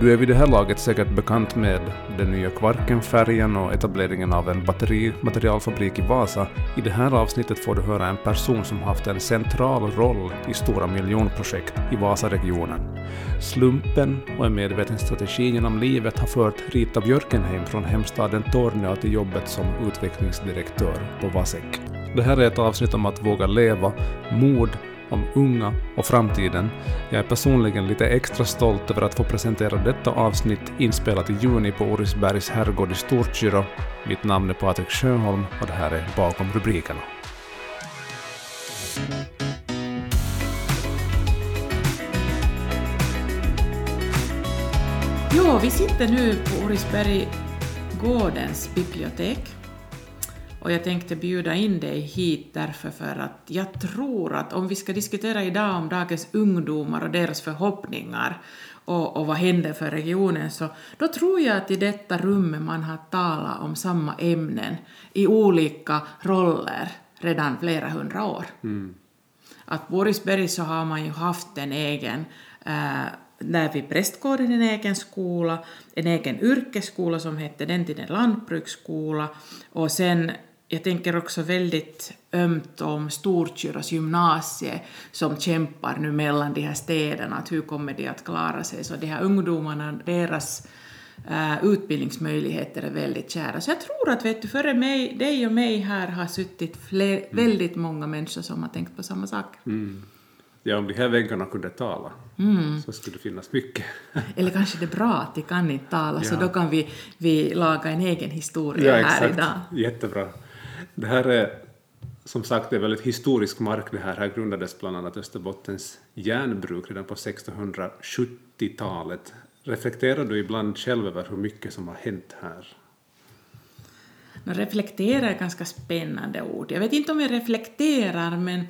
Du är vid det här laget säkert bekant med den nya Kvarkenfärjan och etableringen av en batterimaterialfabrik i Vasa. I det här avsnittet får du höra en person som haft en central roll i stora miljonprojekt i Vasaregionen. Slumpen och en medveten strategi genom livet har fört Rita Björkenheim från hemstaden Torneå till jobbet som utvecklingsdirektör på Vasek. Det här är ett avsnitt om att våga leva, mod om unga och framtiden. Jag är personligen lite extra stolt över att få presentera detta avsnitt inspelat i juni på Orisbergs herrgård i Storkyrå. Mitt namn är Patrik Sjöholm och det här är Bakom rubrikerna. Jo, vi sitter nu på Orisberg gårdens bibliotek och jag tänkte bjuda in dig hit därför för att jag tror att om vi ska diskutera idag om dagens ungdomar och deras förhoppningar och, och vad händer för regionen så då tror jag att i detta rummet man har talat om samma ämnen i olika roller redan flera hundra år. Mm. Att Borisberg så har man ju haft en egen äh, där vid prästgården en egen skola, en egen yrkesskola som hette den tiden lantbruksskola och sen jag tänker också väldigt ömt om Storkyrras gymnasie som kämpar nu mellan de här städerna, att hur kommer de att klara sig? Så de här ungdomarna, deras uh, utbildningsmöjligheter är väldigt kära. Så jag tror att vet du, före mig, dig och mig här har suttit fler, mm. väldigt många människor som har tänkt på samma sak. Mm. Ja, om de här väggarna kunde tala mm. så skulle det finnas mycket. Eller kanske det är bra att de kan inte tala, ja. så då kan vi, vi laga en egen historia ja, här idag. Jättebra. Det här är som sagt det är väldigt historisk mark det här. Här grundades bland annat Österbottens järnbruk redan på 1670-talet. Reflekterar du ibland själv över hur mycket som har hänt här? Reflektera är ganska spännande ord. Jag vet inte om jag reflekterar, men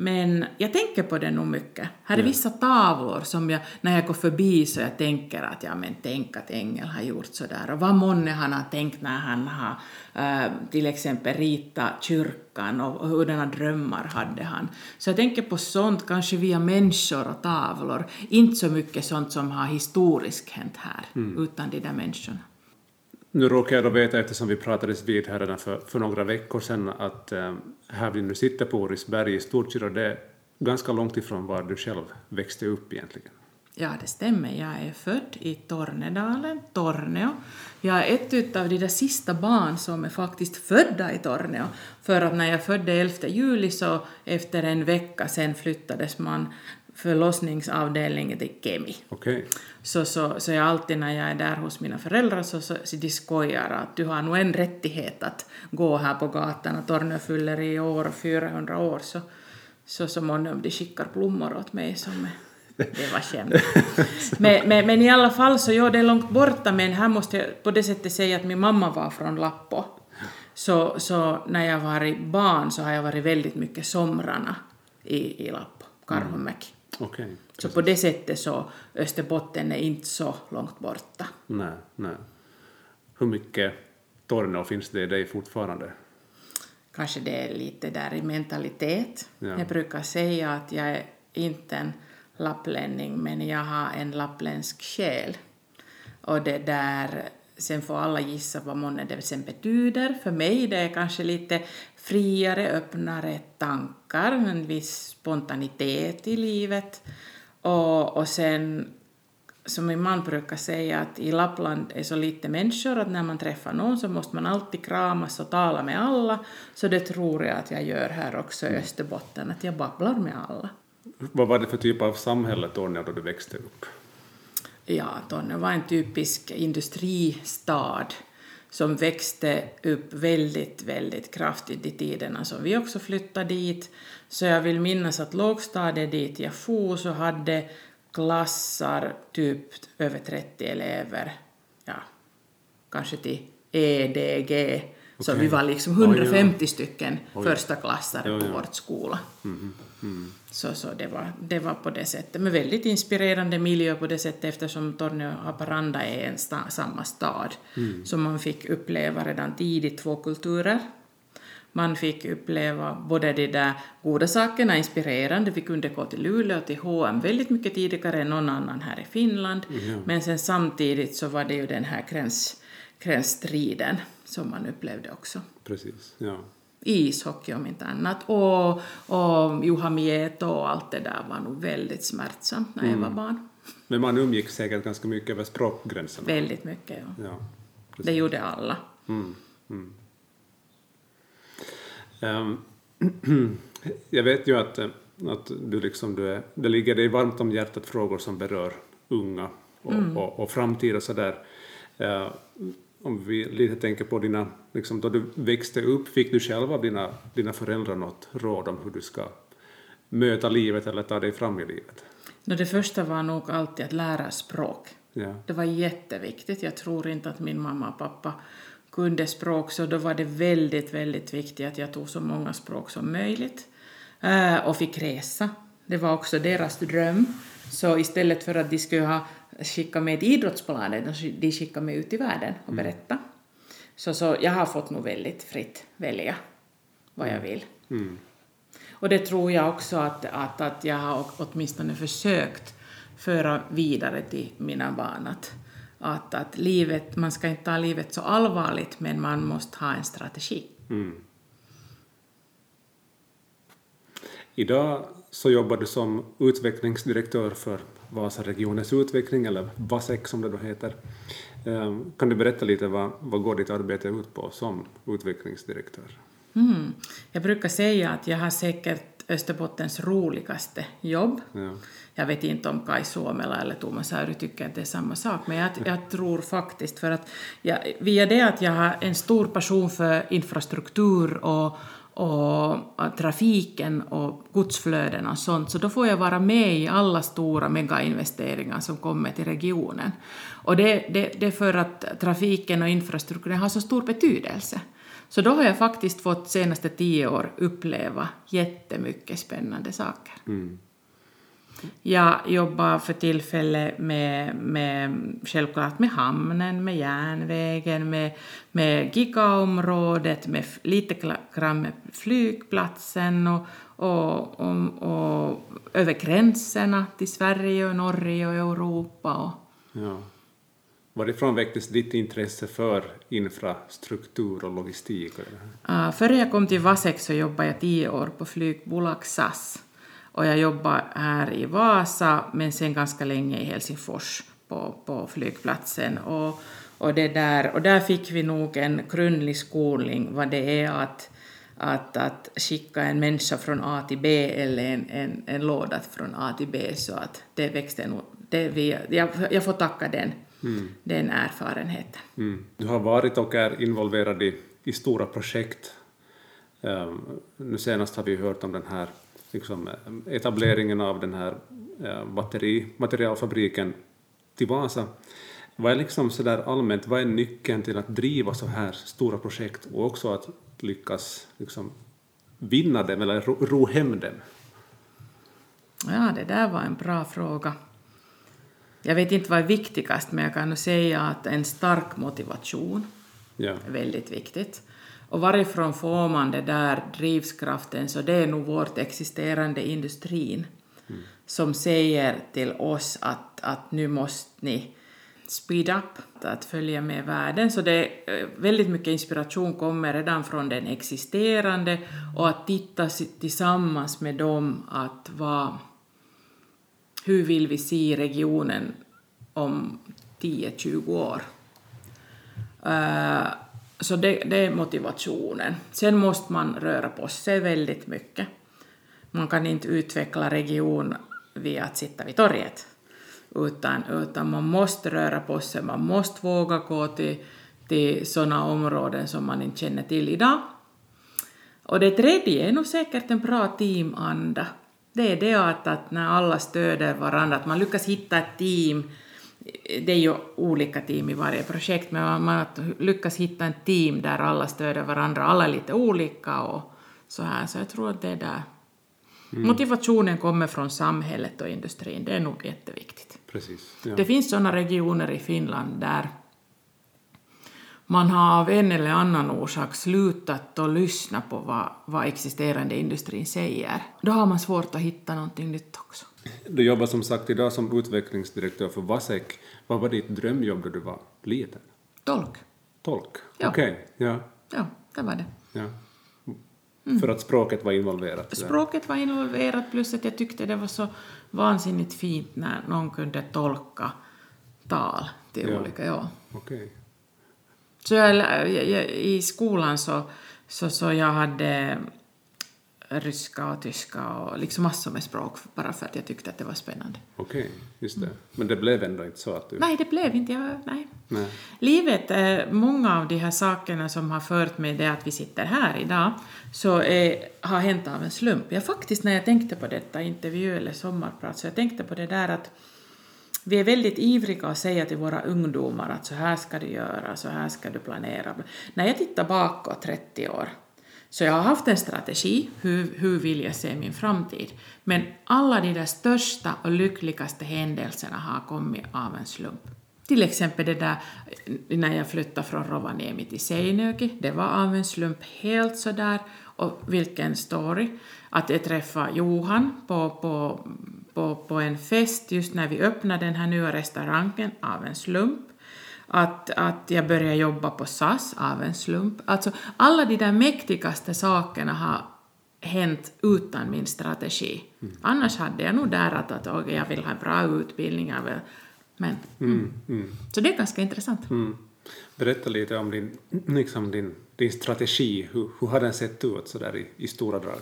men jag tänker på det nog mycket. Här är vissa tavlor som jag, när jag går förbi så jag tänker att ja men tänk att Engel har gjort så där och vad månne han har tänkt när han har uh, till exempel ritat kyrkan och, och hurdana drömmar hade han. Så jag tänker på sånt, kanske via människor och tavlor, inte så mycket sånt som har historiskt hänt här, mm. utan de där människorna. Nu råkar jag då veta, eftersom vi pratades vid här redan för, för några veckor sedan, att eh, här vi nu sitter på Orisberg i Storkyrå, det är ganska långt ifrån var du själv växte upp egentligen. Ja, det stämmer. Jag är född i Tornedalen, Torneo. Jag är ett av de där sista barn som är faktiskt födda i Torneo. För att när jag födde 11 juli så efter en vecka sen flyttades man förlossningsavdelningen till Kemi. Okay. Så, så, så jag alltid när jag är där hos mina föräldrar så, så, så de skojar att du har nog en rättighet att gå här på gatan och Tornö fyller i år 400 år så, så, så månne de skickar blommor åt mig som det var skämt. men, men, men, i alla fall så, ja det är långt borta men här måste jag på det sättet säga att min mamma var från Lappo. Så, så när jag var barn så har jag varit väldigt mycket somrarna i, i Lappo, Karhumäki. Mm. Okay, så på det sättet så Österbotten är inte så långt borta. Nej, nej. Hur mycket Torneå finns det i dig fortfarande? Kanske det är lite där i mentalitet. Ja. Jag brukar säga att jag är inte en lapplänning men jag har en lappländsk själ. Och det där Sen får alla gissa vad månne det sen betyder. För mig det är kanske lite friare, öppnare tankar, en viss spontanitet i livet. Och, och sen, som min man brukar säga, att i Lappland är så lite människor att när man träffar någon så måste man alltid kramas och tala med alla. Så det tror jag att jag gör här också i Österbotten, att jag babblar med alla. Vad var det för typ av samhälle Torneå då du växte upp? ja, Torneå var en typisk industristad som växte upp väldigt, väldigt kraftigt i tiderna. Som vi också flyttade dit. Så jag vill minnas att lågstadiet dit jag for så hade klassar typ över 30 elever, ja, kanske till EDG, så vi var liksom 150 oj, stycken oj. första klassare på vårt skola. Mm, mm. Så, så det, var, det var på det sättet. Men väldigt inspirerande miljö på det sättet eftersom Torneå och Haparanda är en sta, samma stad. Mm. Så man fick uppleva redan tidigt två kulturer. Man fick uppleva både de där goda sakerna, inspirerande, vi kunde gå till Luleå, till H&M väldigt mycket tidigare än någon annan här i Finland, Ja. men sen samtidigt så var det ju den här gräns, gränsstriden som man upplevde också. Precis, ja. Ishockey om inte annat, och, och Juha Mieto och allt det där var nog väldigt smärtsamt när jag var barn. Men man umgick säkert ganska mycket över språkgränserna. Väldigt mycket, ja. Ja, precis. Det gjorde alla. Mm, mm. Ehm, jag vet ju att, eh, att du liksom, du är, det ligger dig varmt om hjärtat frågor som berör unga och, och, och framtid och sådär. Uh, om vi lite tänker på dina, liksom, då du växte upp, fick du själv av dina, dina föräldrar något råd om hur du ska möta livet eller ta dig fram i livet? No, det första var nog alltid att lära språk. Ja. Det var jätteviktigt. Jag tror inte att min mamma och pappa kunde språk, så då var det väldigt, väldigt viktigt att jag tog så många språk som möjligt eh, och fick resa. Det var också deras dröm. Så istället för att de skulle ha skickat med till idrottsplanen, de skickade mig ut i världen och berätta. Så, så jag har fått nog väldigt fritt välja vad jag vill. Mm. Och det tror jag också att, att, att jag har åtminstone försökt föra vidare till mina barn. Att, att, att livet, man ska inte ta livet så allvarligt, men man måste ha en strategi. Mm. Idag så jobbar du som utvecklingsdirektör för Vasaregionens utveckling, eller VASEC som det då heter. Ehm, Kan du berätta lite vad, vad går ditt arbete ut på som utvecklingsdirektör? Mm. Jag brukar säga att jag har säkert Österbottens roligaste jobb. Ja. Jag vet inte om Kai Suomela eller Thomas Ayry tycker att det är samma sak, men jag, jag tror faktiskt för att jag, via det att jag har en stor passion för infrastruktur och, och trafiken och godsflöden och sånt, så då får jag vara med i alla stora megainvesteringar som kommer till regionen. Och det, det, det är för att trafiken och infrastrukturen har så stor betydelse. Så då har jag faktiskt fått senaste tio år uppleva jättemycket spännande saker. Mm. Jag jobbar för tillfället med, med, självklart med hamnen, med järnvägen, med, med gigaområdet, med lite grann med flygplatsen och, och, och, och över gränserna till Sverige och Norge och Europa. Och, Ja. Varifrån väcktes ditt intresse för infrastruktur och logistik? Uh, före jag kom till Vasek så jobbade jag tio år på flygbolag SAS. Och jag jobbade här i Vasa, men sen ganska länge i Helsingfors på, på flygplatsen. Och, och, det där, och där fick vi nog en grundlig skolning vad det är att, att, att skicka en människa från A till B eller en, en, en låda från A till B. Så att det växte nog... Det vi, jag, jag får tacka den, den erfarenheten. Mm. Du har varit och är involverad i, i stora projekt. Ehm, nu senast har vi hört om den här liksom, eh, etableringen av den här eh, batterimaterialfabriken till Vasa. Vad är liksom så där allmänt, vad är nyckeln till att driva så här stora projekt och också att lyckas liksom, vinna dem eller ro, ro hem dem? Ja, det där var en bra fråga. Jag vet inte vad är viktigast, men jag kan nog säga att en stark motivation Ja. är väldigt viktigt. Och varifrån får man det där drivskraften, så det är nog vårt existerande industrin som säger till oss att, att nu måste ni speed up, att följa med världen. Så det är, väldigt mycket inspiration kommer redan från den existerande och att titta tillsammans med dem att vad, hur vill vi se regionen om 10-20 år. Uh, så det, det är motivationen. Sen måste man röra på sig väldigt mycket. Man kan inte utveckla region via att sitta vid torget. Utan, utan man måste röra på sig, man måste våga gå till, till sådana områden som man inte känner till idag. Och det tredje är nog säkert en bra teamanda. Det är det att, att när alla stöder varandra, att man lyckas hitta ett team. Det är ju olika team i varje projekt, men man, lyckas hitta ett team där alla stöder varandra. Alla är lite olika och så här, så jag tror att det är där. Motivationen kommer från samhället och industrin, det är nog jätteviktigt. Precis. Ja. Det finns sådana regioner i Finland där man har av en eller annan orsak slutat att lyssna på vad, vad existerande industrin säger, då har man svårt att hitta någonting nytt också. Du jobbar som sagt idag som utvecklingsdirektör för Vasek. Vad var ditt drömjobb då du var liten? Tolk. Tolk? Ja. Okej, ja. Ja, det var det. ja. För att språket var involverat? Språket var involverat plus att jag tyckte det var så vansinnigt fint när någon kunde tolka tal till Ja. olika, ja. Okej. Så jag, jag, jag, i skolan så, så, så jag hade ryska och tyska och liksom massor med språk bara för att jag tyckte att det var spännande. Okej, just det. Men det blev ändå inte så att du... Nej, det blev inte jag, nej. Nej. Livet, eh, många av de här sakerna som har fört med det att vi sitter här idag, så eh, har hänt av en slump. Jag faktiskt, när jag tänkte på detta intervju eller sommarprat, så jag tänkte på det där att vi är väldigt ivriga att säga till våra ungdomar att så här ska du göra, så här ska du planera. När jag tittar bakåt 30 år, så jag har haft en strategi, hur, hur vill jag se min framtid? Men alla de där största och lyckligaste händelserna har kommit av en slump. Till exempel det där när jag flyttade från Rovaniemi till Seinöki. det var av en slump helt sådär. Och vilken story! Att jag träffade Johan på, på, på, på en fest just när vi öppnade den här nya restaurangen av en slump. Att, att jag började jobba på SAS av en slump. Alltså alla de där mäktigaste sakerna har hänt utan min strategi. Annars hade jag nog där att, att jag vill ha en bra utbildning. Men, Mm, mm, så det är ganska intressant. mm. Berätta lite om din, liksom din, din strategi. Hur, hur har den sett ut så där i, i stora drag?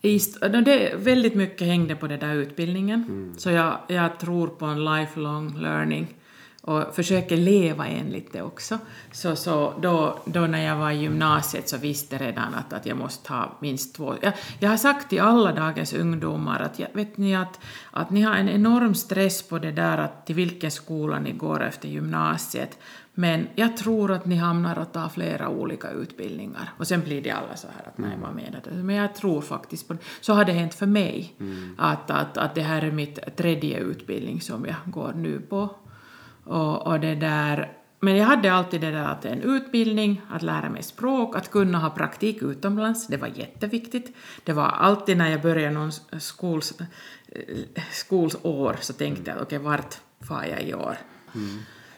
I st- no, det, väldigt mycket hängde på den där utbildningen. Så jag, jag tror på en lifelong learning och försöker leva enligt det också. Så, så då, då när jag var i gymnasiet så visste jag redan att, att jag måste ha minst två... Jag, jag har sagt till alla dagens ungdomar att jag, vet ni att, att ni har en enorm stress på det där att till vilken skola ni går efter gymnasiet. Men jag tror att ni hamnar att ta flera olika utbildningar. Och sen blir det alla så här att nej, vad menar du? Men jag tror faktiskt på det. Så har det hänt för mig. Att, att, att det här är mitt tredje utbildning som jag går nu på. Och, och det där, men jag hade alltid det där att en utbildning, att lära mig språk, att kunna ha praktik utomlands, det var jätteviktigt. Det var alltid när jag började någon skols, eh, skolår så tänkte jag okej, vart far jag i år?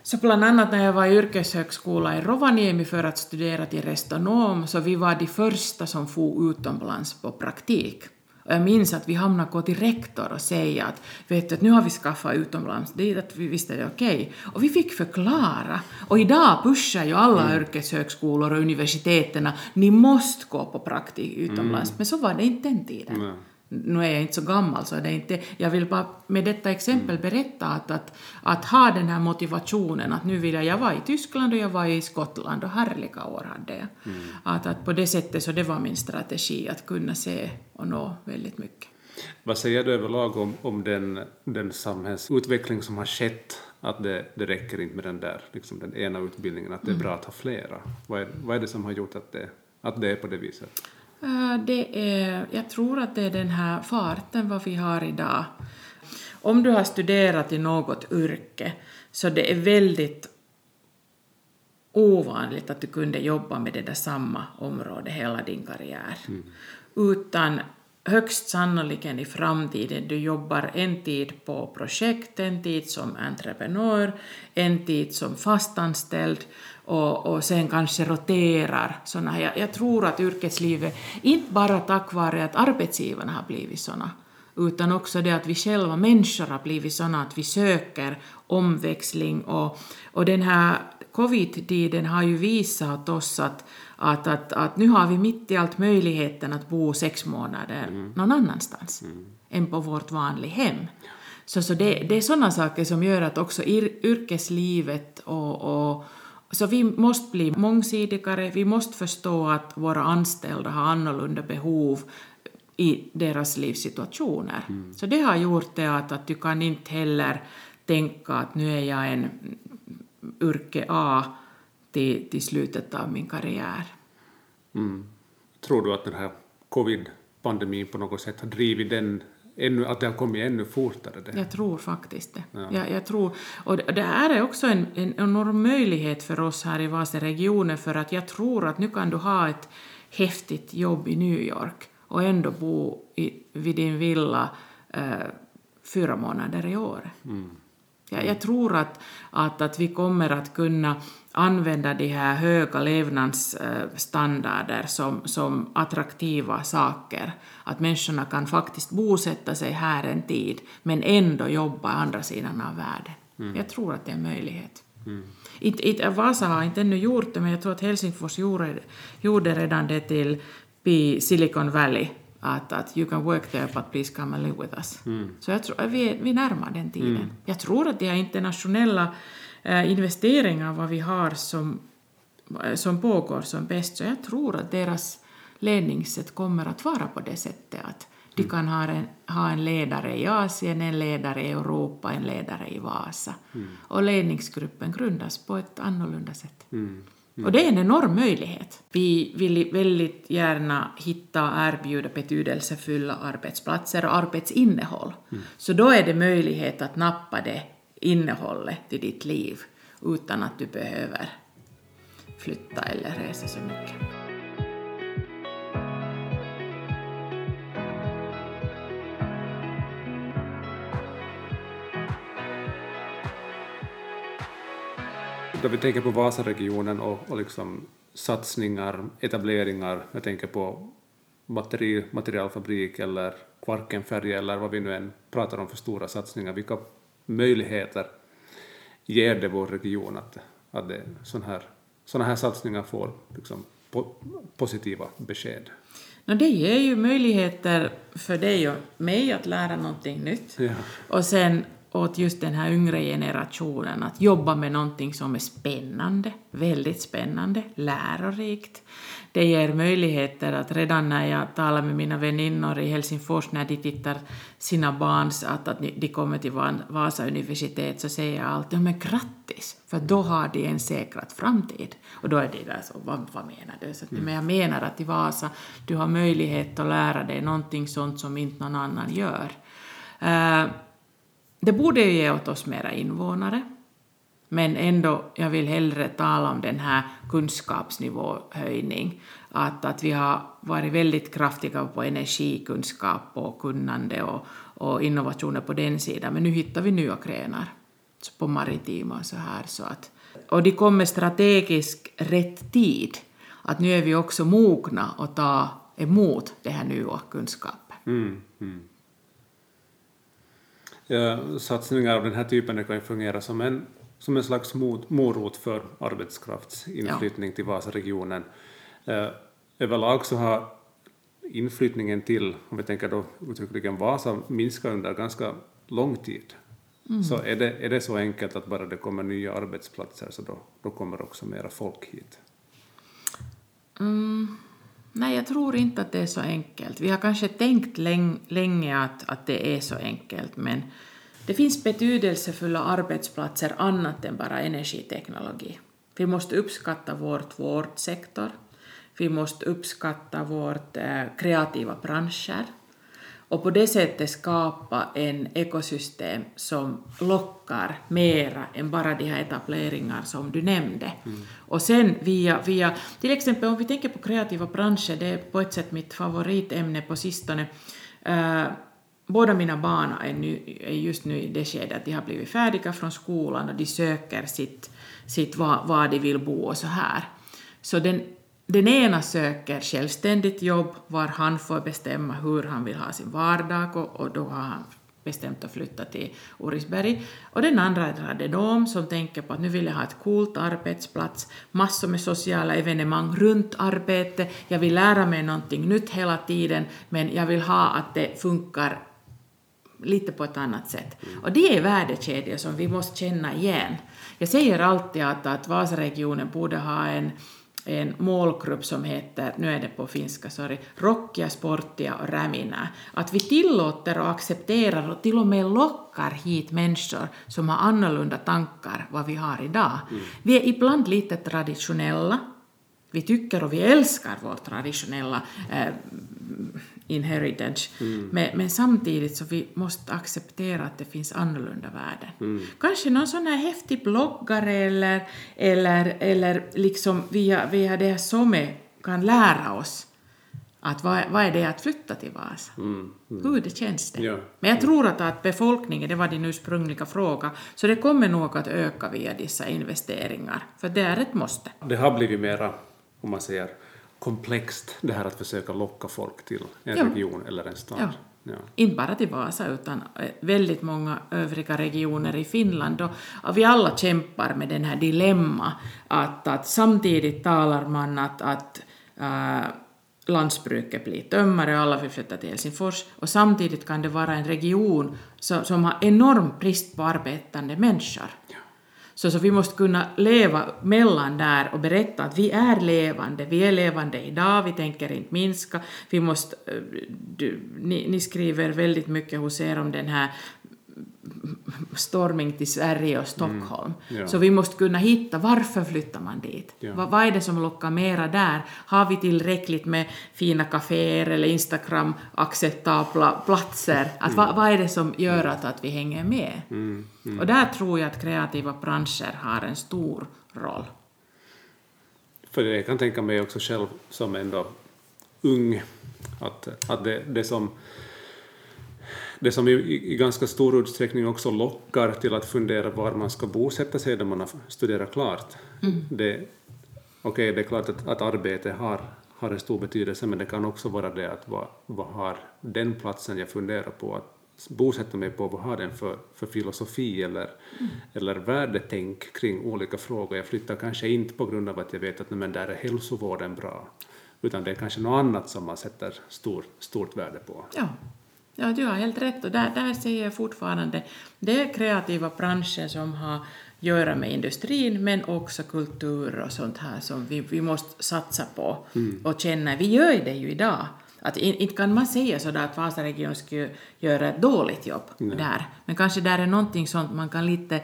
Så bland annat när jag var i yrkeshögskola i Rovaniemi för att studera till restonom, så vi var de första som for utomlands på praktik. Och jag minns att vi hamnade gå till rektor och säga att, vet du, att nu har vi skaffat utomlands dit, att vi visste det okej. Och vi fick förklara. Och idag pushar ju alla yrkeshögskolor och universiteten, ni måste gå på praktik utomlands. Men så var det inte den tiden Nej. Nu är jag inte så gammal så är det inte, jag vill bara med detta exempel berätta att, att, att ha den här motivationen att nu vill jag, jag var i Tyskland och jag var i Skottland och härliga år hade jag. Att, att på det sättet så det var min strategi att kunna se och nå väldigt mycket. Vad säger du överlag om, om den, den samhällsutveckling som har skett? Att det, det räcker inte med den där, liksom den ena utbildningen, att det är bra att ha flera. Vad är, vad är det som har gjort att det, att det är på det viset? Eh, Det är, jag tror att det är den här farten vad vi har idag. Om du har studerat i något yrke så det är väldigt ovanligt att du kunde jobba med det där samma område hela din karriär. Utan högst sannoliken i framtiden, du jobbar en tid på projekt, en tid som entreprenör, en tid som fastanställd och, och sen kanske roterar såna. Jag, jag tror att yrkeslivet, inte bara tack vare att arbetsgivarna har blivit såna, utan också det att vi själva människor har blivit såna att vi söker omväxling. Och, och den här covid-tiden har ju visat oss att, att, att, att nu har vi mitt i allt möjligheten att bo sex månader någon annanstans än på vårt vanliga hem. Så, så det, det är sådana saker som gör att också ir, yrkeslivet och, och så vi måste bli mångsidigare, vi måste förstå att våra anställda har annorlunda behov i deras livssituationer. Så det har gjort det att, att du kan inte heller tänka att nu är jag en yrke A till, till slutet av min karriär. Mm. Tror du att den här covid-pandemin på något sätt har drivit den ännu, att det har kommit ännu fortare. Det. Jag tror faktiskt det. Ja. Jag, jag tror, och det det här är också en, en enorm möjlighet för oss här i Vasaregionen för att jag tror att nu kan du ha ett häftigt jobb i New York och ändå bo i, vid din villa eh, fyra månader i år. Jag, jag tror att, att, att vi kommer att kunna använda de här höga levnadsstandarder som, som attraktiva saker. Att människorna kan faktiskt bosätta sig här en tid men ändå jobba i andra sidan av världen. Jag tror att det är en möjlighet. Inte, inte, Vasa har inte ännu gjort det, men jag tror att Helsingfors gjorde, gjorde redan det till i Silicon Valley. Att, att you can work there but please come and live with us. Så jag tror, vi, vi närmar den tiden. Jag tror att de här internationella eh, investeringar vad vi har som, eh, som pågår som bäst, så jag tror att deras ledningssätt kommer att vara på det sättet att de kan ha en, ha en ledare i Asien, en ledare i Europa, en ledare i Vasa. Och ledningsgruppen grundas på ett annorlunda sätt. Och det är en enorm möjlighet. Vi vill väldigt gärna hitta och erbjuda betydelsefulla arbetsplatser och arbetsinnehåll. Så då är det möjlighet att nappa det innehållet till ditt liv utan att du behöver flytta eller resa så mycket. Då vi tänker på Vasaregionen och, och liksom satsningar, etableringar, jag tänker på batteri, materialfabrik eller Kvarkenfärja eller vad vi nu än pratar om för stora satsningar, vilka möjligheter ger det vår region att, att det, sån här, såna här satsningar får liksom, po, positiva besked? No, det ger ju möjligheter för dig och mig att lära någonting nytt. Ja. Och sen åt just den här yngre generationen att jobba med någonting som är spännande, väldigt spännande, lärorikt. Det ger möjligheter att redan när jag talar med mina väninnor i Helsingfors när de tittar sina barns, att, att de kommer till Vasa universitet så säger jag alltid men grattis, för då har de en säkrad framtid. Och då är det där så, vad, vad menar du? Så att, Men jag menar att i Vasa du har möjlighet att lära dig någonting sånt som inte någon annan gör. Uh, det borde ju ge åt oss mera invånare, men ändå, jag vill hellre tala om den här kunskapsnivåhöjning. Att, att vi har varit väldigt kraftiga på energikunskap och kunnande och, och innovationer på den sidan, men nu hittar vi nya grenar på maritima och så här. Så att, och de kommer strategiskt rätt tid. Att nu är vi också mogna att ta emot det här nya kunskapen. Mm, mm. Ja, satsningar av den här typen kan ju fungera som en, som en slags morot för arbetskraftsinflyttning till Vasaregionen. Eh, överlag så har inflyttningen till, om vi tänker då uttryckligen Vasa, minskat under ganska lång tid. Så är det, är det så enkelt att bara det kommer nya arbetsplatser så då, då kommer också mera folk hit? Mm, jag tror inte att det är så enkelt. Vi har kanske tänkt länge att, att det är så enkelt, men det finns betydelsefulla arbetsplatser annat än bara energiteknologi. Vi måste uppskatta vårt vårdsektor. Vi måste uppskatta vårt eh, kreativa branscher och på det sättet skapa en ekosystem som lockar mera än bara de här etableringar som du nämnde. Och sen via, via, till exempel om vi tänker på kreativa branscher, det är på ett sätt mitt favoritämne på sistone. Eh, båda mina barn är, nu, är just nu i det skedet att de har blivit färdiga från skolan och de söker sitt, sitt var, var de vill bo och så här. Så den den ena söker självständigt jobb var han får bestämma hur han vill ha sin vardag och, och då har han bestämt att flytta till Orisberg. Och den andra är radedom som tänker på att nu vill jag ha ett coolt arbetsplats, massor med sociala evenemang runt arbete, jag vill lära mig någonting nytt hela tiden men jag vill ha att det funkar lite på ett annat sätt. Och det är värdekedjor som vi måste känna igen. Jag säger alltid att, att Vasaregionen borde ha en en målgrupp som heter, nu är det på finska, sorry, rockia, sportia och räminä. Att vi tillåter och accepterar och till och med lockar hit människor som har annorlunda tankar vad vi har idag. Mm. Vi är ibland lite traditionella. Vi tycker och vi älskar vår traditionella eh, inheritage. Men, men samtidigt så vi måste acceptera att det finns annorlunda värden. Kanske någon sån här häftig bloggare eller, eller, eller liksom via, via det som är, kan lära oss att vad, vad är det att flytta till Vasa? Hur det känns det? Ja. Men jag tror att, att befolkningen, det var din ursprungliga fråga, så det kommer nog att öka via dessa investeringar, för det är ett måste. Det har blivit mera, om man säger, komplext det här att försöka locka folk till en Ja. region eller en stad. Ja. Ja. Inte bara till Vasa utan eh, väldigt många övriga regioner i Finland och, och vi alla kämpar med den här dilemma att, att samtidigt talar man att, att äh, landsbruket blir tömmare och alla vill flytta till Helsingfors och samtidigt kan det vara en region som, som har enorm brist på arbetande människor. Så, så vi måste kunna leva mellan där och berätta att vi är levande, vi är levande idag, vi tänker inte minska. Vi måste, eh, du, ni, ni skriver väldigt mycket hos er om den här storming till Sverige och Stockholm. ja. Så vi måste kunna hitta varför flyttar man dit? Ja. Vad, vad är det som lockar mera där? Har vi tillräckligt med fina kaféer eller Instagram-acceptabla platser? Att vad, vad är det som gör att, att vi hänger med? Och där tror jag att kreativa branscher har en stor roll. För jag kan tänka mig också själv som ändå ung, att, att det, det som det som i, i ganska stor utsträckning också lockar till att fundera var man ska bosätta sig när man har studerat klart. Det, Okej, det är klart att, att arbete har, har en stor betydelse, men det kan också vara det att vad, vad har den platsen jag funderar på att bosätta mig på, vad har den för, för filosofi eller, eller värdetänk kring olika frågor. Jag flyttar kanske inte på grund av att jag vet att men där är hälsovården bra, utan det är kanske något annat som man sätter stor, stort värde på. Ja. Ja, du har helt rätt. Och där, där säger jag fortfarande, det är kreativa branscher som har att göra med industrin, men också kultur och sånt här som vi, vi måste satsa på och känna. Vi gör det ju idag. Att in, inte kan man säga sådär att Vasaregionen skulle göra ett dåligt jobb där, men kanske där är någonting sånt man kan lite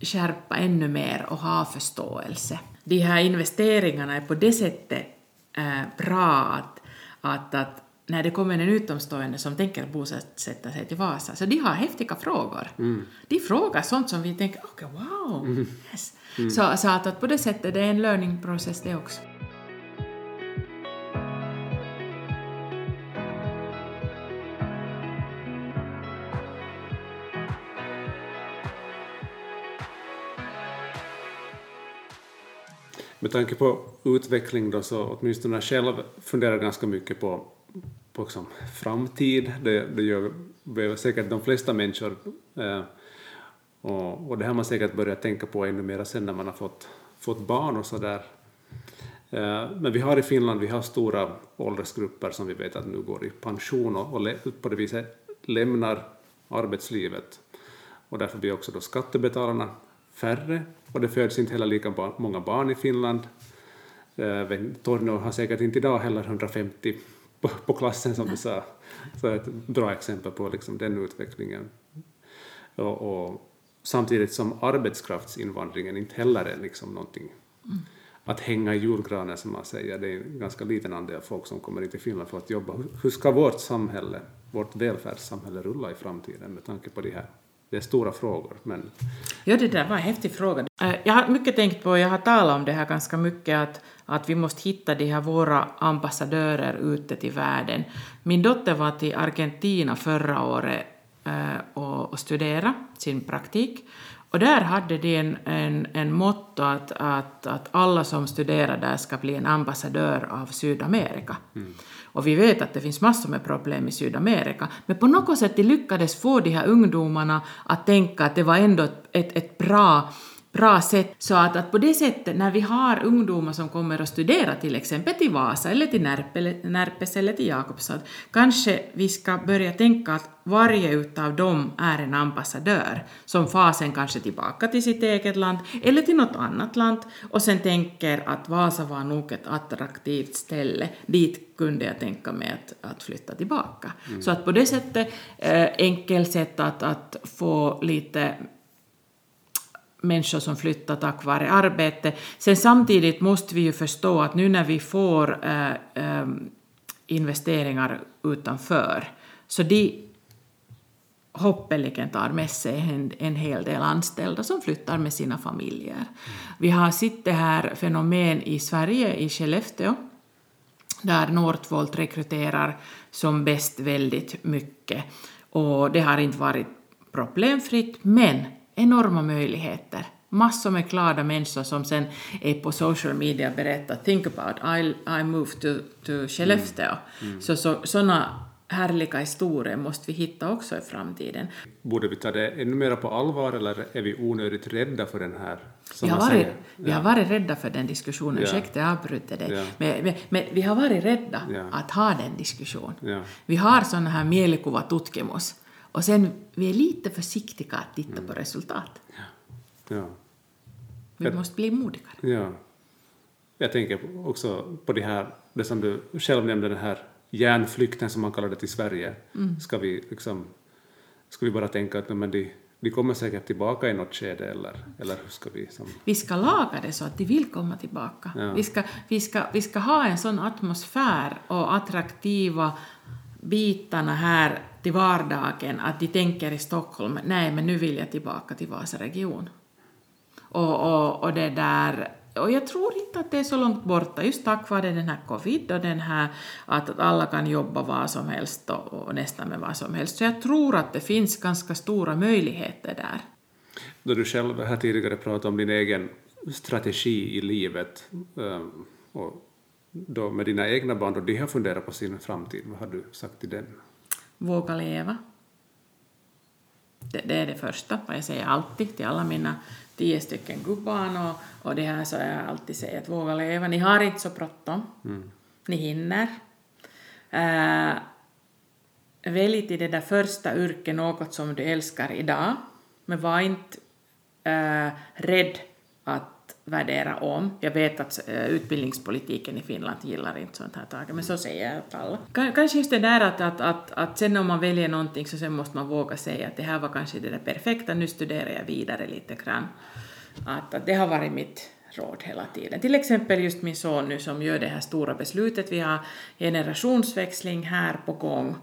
skärpa ännu mer och ha förståelse. De här investeringarna är på det sättet äh, bra att, att, att när det kommer en utomstående som tänker bosätta sig till Vasa, så de har häftiga frågor. De frågar sånt som vi tänker, okej, wow, yes. Så, så att, att på det sättet det är en learning process det också. Med tanke på utveckling då så åtminstone jag själv funderar ganska mycket på, på liksom framtid. Det, det gör behöver säkert de flesta människor. Eh, och, och det har man säkert börjat tänka på ännu mer sen när man har fått, fått barn och sådär. Eh, men vi har i Finland vi har stora åldersgrupper som vi vet att nu går i pension och, och på det viset lämnar arbetslivet. Och därför blir också då skattebetalarna färre och det föds inte heller lika ba många barn i Finland. Eh, Torneå har säkert inte idag heller 150 på, på klassen som du sa. Så ett bra exempel på liksom den utvecklingen. Och, och samtidigt som arbetskraftsinvandringen inte heller är liksom någonting att hänga i julgranen som man säger. Det är en ganska liten andel folk som kommer in till Finland för att jobba. Hur- ska vårt samhälle, vårt välfärdssamhälle rulla i framtiden med tanke på de här? Det är stora frågor, men Ja, det där var en häftig fråga. Eh, jag har mycket tänkt på, jag har talat om det här ganska mycket, att, att vi måste hitta de här våra ambassadörer ute till världen. Min dotter var till Argentina förra året eh, och, och studerade sin praktik. Och där hade de en, en, en motto att, att, att alla som studerar där ska bli en ambassadör av Sydamerika. Och vi vet att det finns massor med problem i Sydamerika, men på något sätt de lyckades få de här ungdomarna att tänka att det var ändå ett, ett, ett bra bra sätt. Så att, att på det sättet, när vi har ungdomar som kommer att studera till exempel till Vasa eller till Närpe, Närpes eller till Jakobstad, kanske vi ska börja tänka att varje utav dem är en ambassadör som far sen kanske tillbaka till sitt eget land eller till något annat land och sen tänker att Vasa var nog ett attraktivt ställe, dit kunde jag tänka mig att, att flytta tillbaka. Så att på det sättet, eh, enkelt sätt att, att få lite människor som flyttar tack vare arbete. Sen samtidigt måste vi ju förstå att nu när vi får äh, äh, investeringar utanför. Så de hoppeligen tar med sig en, en hel del anställda som flyttar med sina familjer. Vi har sett det här fenomen i Sverige, i Skellefteå, där Northvolt rekryterar som bäst väldigt mycket. Och det har inte varit problemfritt, men enorma möjligheter. Massor med glada människor som sen är på social media och berättar “think about, I, I moved to, to Skellefteå”. Mm. Mm. Så, så, såna härliga historier måste vi hitta också i framtiden. Borde vi ta det ännu mer på allvar eller är vi onödigt rädda för den här? Vi har, varit, vi har varit rädda för den diskussionen, ja. ursäkta jag avbryter dig, ja. men, men, men, vi har varit rädda ja. att ha den diskussionen. Vi har sådana här mielikuva tutkimus och sen vi är lite försiktiga att titta mm. på resultat. Ja. Vi jag, måste bli modigare. Ja. Jag tänker också på det här, det som du själv nämnde, den här järnflykten som man kallar det till Sverige. Mm. Ska, vi liksom, ska vi bara tänka att men de, de kommer säkert tillbaka i något skede eller, eller hur ska vi... Som... Vi ska laga det så att de vill komma tillbaka. Ja. Vi, ska, vi, ska, vi ska ha en sån atmosfär och attraktiva bitarna här till vardagen att de tänker i Stockholm, nej men nu vill jag tillbaka till Vasa region. Och, och, och det där och jag tror inte att det är så långt borta, just tack vare den här covid och den här att alla kan jobba vad som helst och, och nästan med vad som helst. Så jag tror att det finns ganska stora möjligheter där. Då du själv här tidigare pratade om din egen strategi i livet ehm, och då med dina egna barn, och de har funderat på sin framtid, vad har du sagt till dem? Våga leva. Det, det är det första, vad jag säger alltid till alla mina tio stycken gubbarn och, och det här så jag alltid säger att våga leva. Ni har inte så bråttom. Mm. Ni hinner. Äh, välj till det där första yrket något som du älskar idag, men var inte äh, rädd att värdera om. Jag vet att äh, utbildningspolitiken i Finland gillar inte sånt här taget, men så säger jag åt alla. Kanske just det där att, att, att, att sen om man väljer någonting så sen måste man våga säga att det här var kanske det där perfekta, nu studerar jag vidare lite grann. Att, att det har varit mitt råd hela tiden. Till exempel just min son nu som gör det här stora beslutet, vi har generationsväxling här på gång,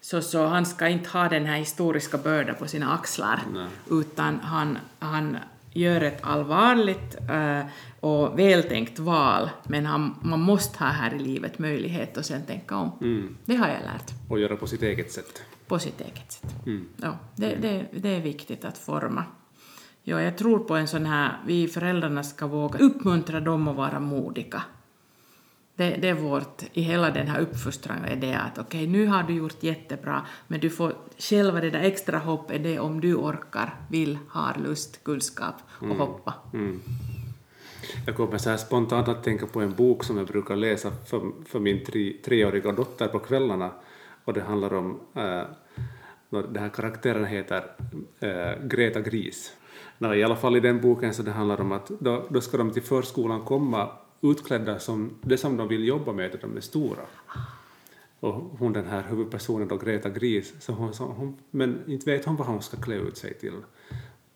så, så han ska inte ha den här historiska bördan på sina axlar, Nej. utan han, han gör ett allvarligt uh, och vältänkt val, men han, man måste ha här i livet möjlighet att sen tänka om. Mm. Det har jag lärt. Och göra på sitt eget sätt. På sitt eget sätt. Mm. Ja, det, det, det är viktigt att forma. Ja, jag tror på en sån här, vi föräldrarna ska våga uppmuntra dem att vara modiga. Det, det är vårt, i hela den här uppfostran är det att okej, okay, nu har du gjort jättebra, men du får själva det där extra hopp är det om du orkar, vill, har lust, kunskap och mm. hoppa. Mm. Jag kommer så här spontant att tänka på en bok som jag brukar läsa för, för min tre, treåriga dotter på kvällarna och det handlar om, äh, den här karaktären heter äh, Greta Gris. No, I alla fall i den boken så det handlar om att då, då ska de till förskolan komma utklädda som det som de vill jobba med, att de är stora. Och hon den här huvudpersonen då, Greta Gris, så hon, så hon, men inte vet hon vad hon ska klä ut sig till.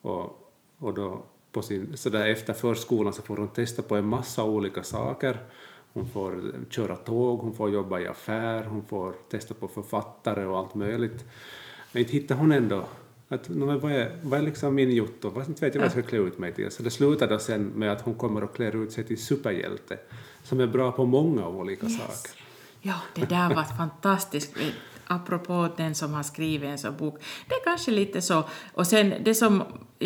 Och, och då på sin, så där efter förskolan så får hon testa på en massa olika saker. Hon får köra tåg, hon får jobba i affär, hon får testa på författare och allt möjligt. Men inte hittar hon ändå att, no, vad, är, vad är liksom min jotto? Vad inte vet jag vad jag ska klä ut mig till. Så det slutar då sen med att hon kommer att klä ut sig till superhjälte som är bra på många olika yes. saker. Ja, det där var fantastiskt. Apropå den som har skrivit en sån bok. Det är kanske lite så. Och sen det som,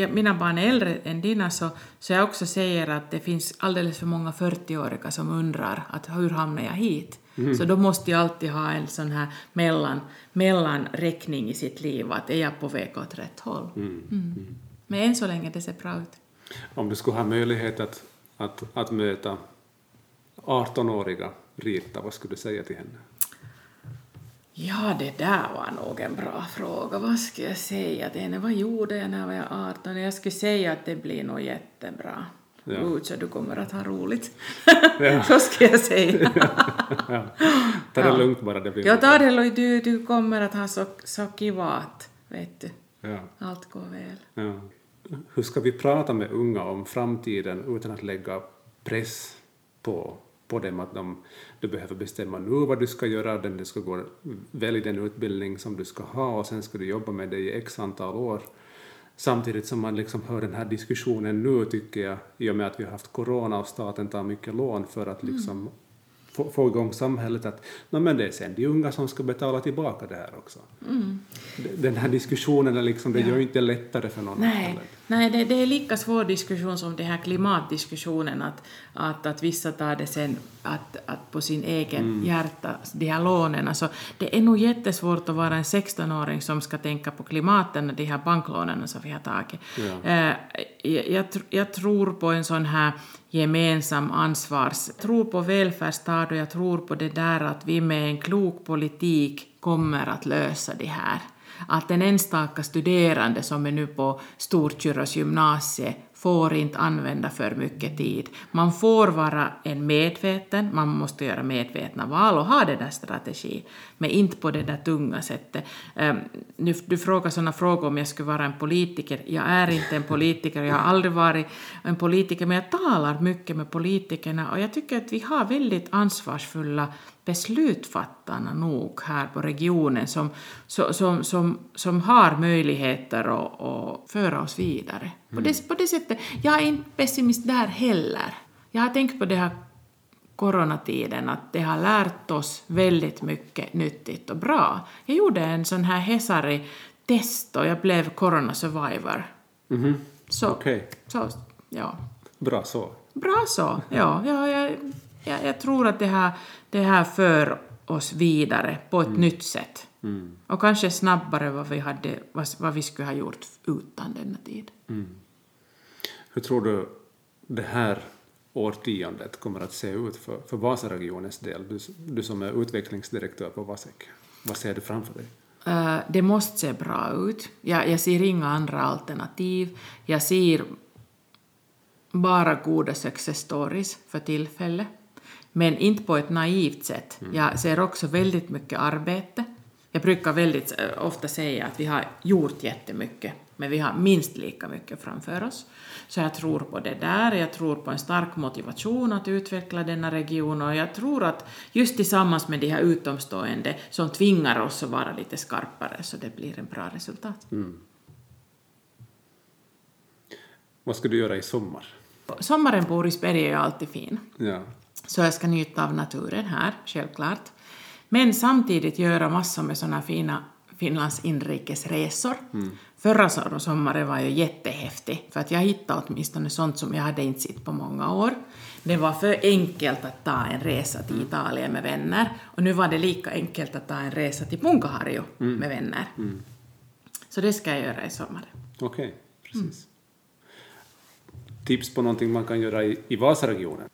mina barn är äldre än dina, så, så jag också säger att det finns alldeles för många 40-åriga som undrar att hur hamnar jag hit? Mm. Så då måste jag alltid ha en sån här mellan, mellanräckning i sitt liv, att är jag på väg åt rätt håll? Mm. Mm. mm. Men än så länge det ser bra ut. Om du skulle ha möjlighet att, att, att möta 18-åriga Rita, vad skulle du säga till henne? Ja, det där var nog en bra fråga. Vad skulle jag säga till henne? Vad gjorde jag när jag var 18? Jag skulle säga att det blir nog jättebra. Ja. Uh, så du kommer att ha roligt. Ja. så ska jag säga. ja. Ta det ja. lugnt bara. Det blir ja, ta det lugnt. Du, du kommer att ha så, så kivat, vet du. Ja. Allt går väl. Ja. Hur ska vi prata med unga om framtiden utan att lägga press på på dem att de, du behöver bestämma nu vad du ska göra, den du ska gå, välj den utbildning som du ska ha och sen ska du jobba med det i x antal år. Samtidigt som man liksom hör den här diskussionen nu, tycker jag, i och med att vi har haft corona och staten tar mycket lån för att liksom mm få, få igång samhället att no, men det är sen de unga som ska betala tillbaka det här också. Mm. Den här diskussionen är liksom, det ja. gör ju inte lättare för någon. Nej, Nej det, det, är lika svår diskussion som den här klimatdiskussionen, att, att, att vissa tar det sen att, att på sin egen mm. hjärta, de här lånen. Alltså, det är nog jättesvårt att vara en 16-åring som ska tänka på klimaten och de här banklånen som vi har tagit. Ja. Eh, jag, jag, jag tror på en sån här gemensam ansvars... Jag tror på välfärdsstat och jag tror på det där att vi med en klok politik kommer att lösa det här. Att en enstaka studerande som är nu på Storkyrros gymnasie får inte använda för mycket tid. Man får vara en medveten, man måste göra medvetna val och ha den där strategin, men inte på det där tunga sättet. Ehm, du, du frågar sådana frågor om jag skulle vara en politiker. Jag är inte en politiker, jag har aldrig varit en politiker, men jag talar mycket med politikerna och jag tycker att vi har väldigt ansvarsfulla beslutsfattarna nog här på regionen som, som, som, som har möjligheter att, att föra oss vidare. På, mm. det, på det sättet, jag är inte pessimist där heller. Jag har tänkt på det här coronatiden att det har lärt oss väldigt mycket nyttigt och bra. Jag gjorde en sån här Hesari-test och jag blev corona survivor. Mm -hmm. Så, okay. så, ja. Bra så. Bra så, ja. ja jag, jag, jag tror att det här, det här för oss vidare på ett mm. nytt sätt. Mm. Och kanske snabbare vad vi, hade, vad, vad vi skulle ha gjort utan denna tid. Mm. Hur tror du det här årtiondet kommer att se ut för, för Vasaregionens del? Du, du som är utvecklingsdirektör på Vasek, vad ser du framför dig? Uh, det måste se bra ut. Jag, jag ser inga andra alternativ. Jag ser bara goda success stories för tillfället. Men inte på ett naivt sätt. Mm. Jag ser också väldigt mycket arbete. Jag brukar väldigt eh, ofta säga att vi har gjort jättemycket, men vi har minst lika mycket framför oss. Så jag tror på det där, jag tror på en stark motivation att utveckla denna region och jag tror att just tillsammans med de här utomstående som tvingar oss att vara lite skarpare så det blir en bra resultat. Mm. Vad ska du göra i sommar? Sommaren på Orisberg är ju alltid fin. Ja. Så jag ska njuta av naturen här, självklart. Men samtidigt göra massor med sådana fina Finlands inrikesresor. Mm. Förra sommaren var ju jättehäftig, för att jag hittade åtminstone sånt som jag hade inte sett på många år. Det var för enkelt att ta en resa till Italien med vänner, och nu var det lika enkelt att ta en resa till Punkaharju mm. med vänner. Mm. Så det ska jag göra i sommar. Okej, okay, precis. Mm. Tips på någonting man kan göra i, i Vasaregionen?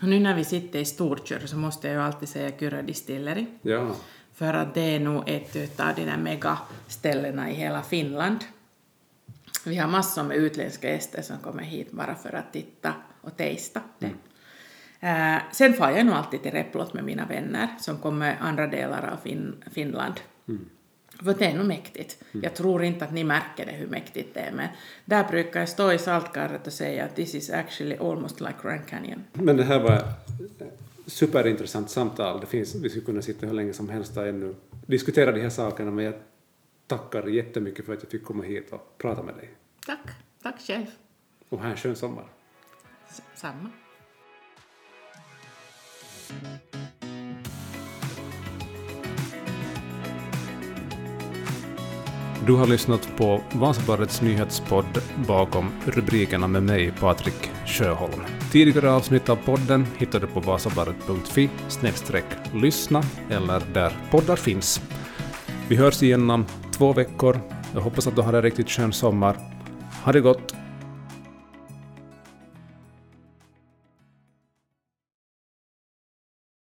Och nu när vi sitter i Storkör så måste jag ju alltid säga Kyrö Distilleri. Ja. För att det är nog ett av de där megaställena i hela Finland. Vi har massor med utländska gäster som kommer hit bara för att titta och testa det. Mm. Uh, sen får jag nog alltid till Replot med mina vänner som kommer andra delar av fin Finland. Mm. För det är nog mäktigt. Mm. Jag tror inte att ni märker det hur mäktigt det är, men där brukar jag stå i saltkarret och säga att this is actually almost like Grand Canyon. Men det här var superintressant samtal. Det finns, vi skulle kunna sitta hur länge som helst och ännu diskutera de här sakerna, men jag tackar jättemycket för att jag fick komma hit och prata med dig. Tack. Tack själv. Och ha en skön sommar. S samma. Du har lyssnat på Vasabladets nyhetspodd bakom rubrikerna med mig, Patrik Sjöholm. Tidigare avsnitt av podden hittar du på vasabladet.fi lyssna eller där poddar finns. Vi hörs igen om två veckor. Jag hoppas att du har en riktigt skön sommar. Ha det gott!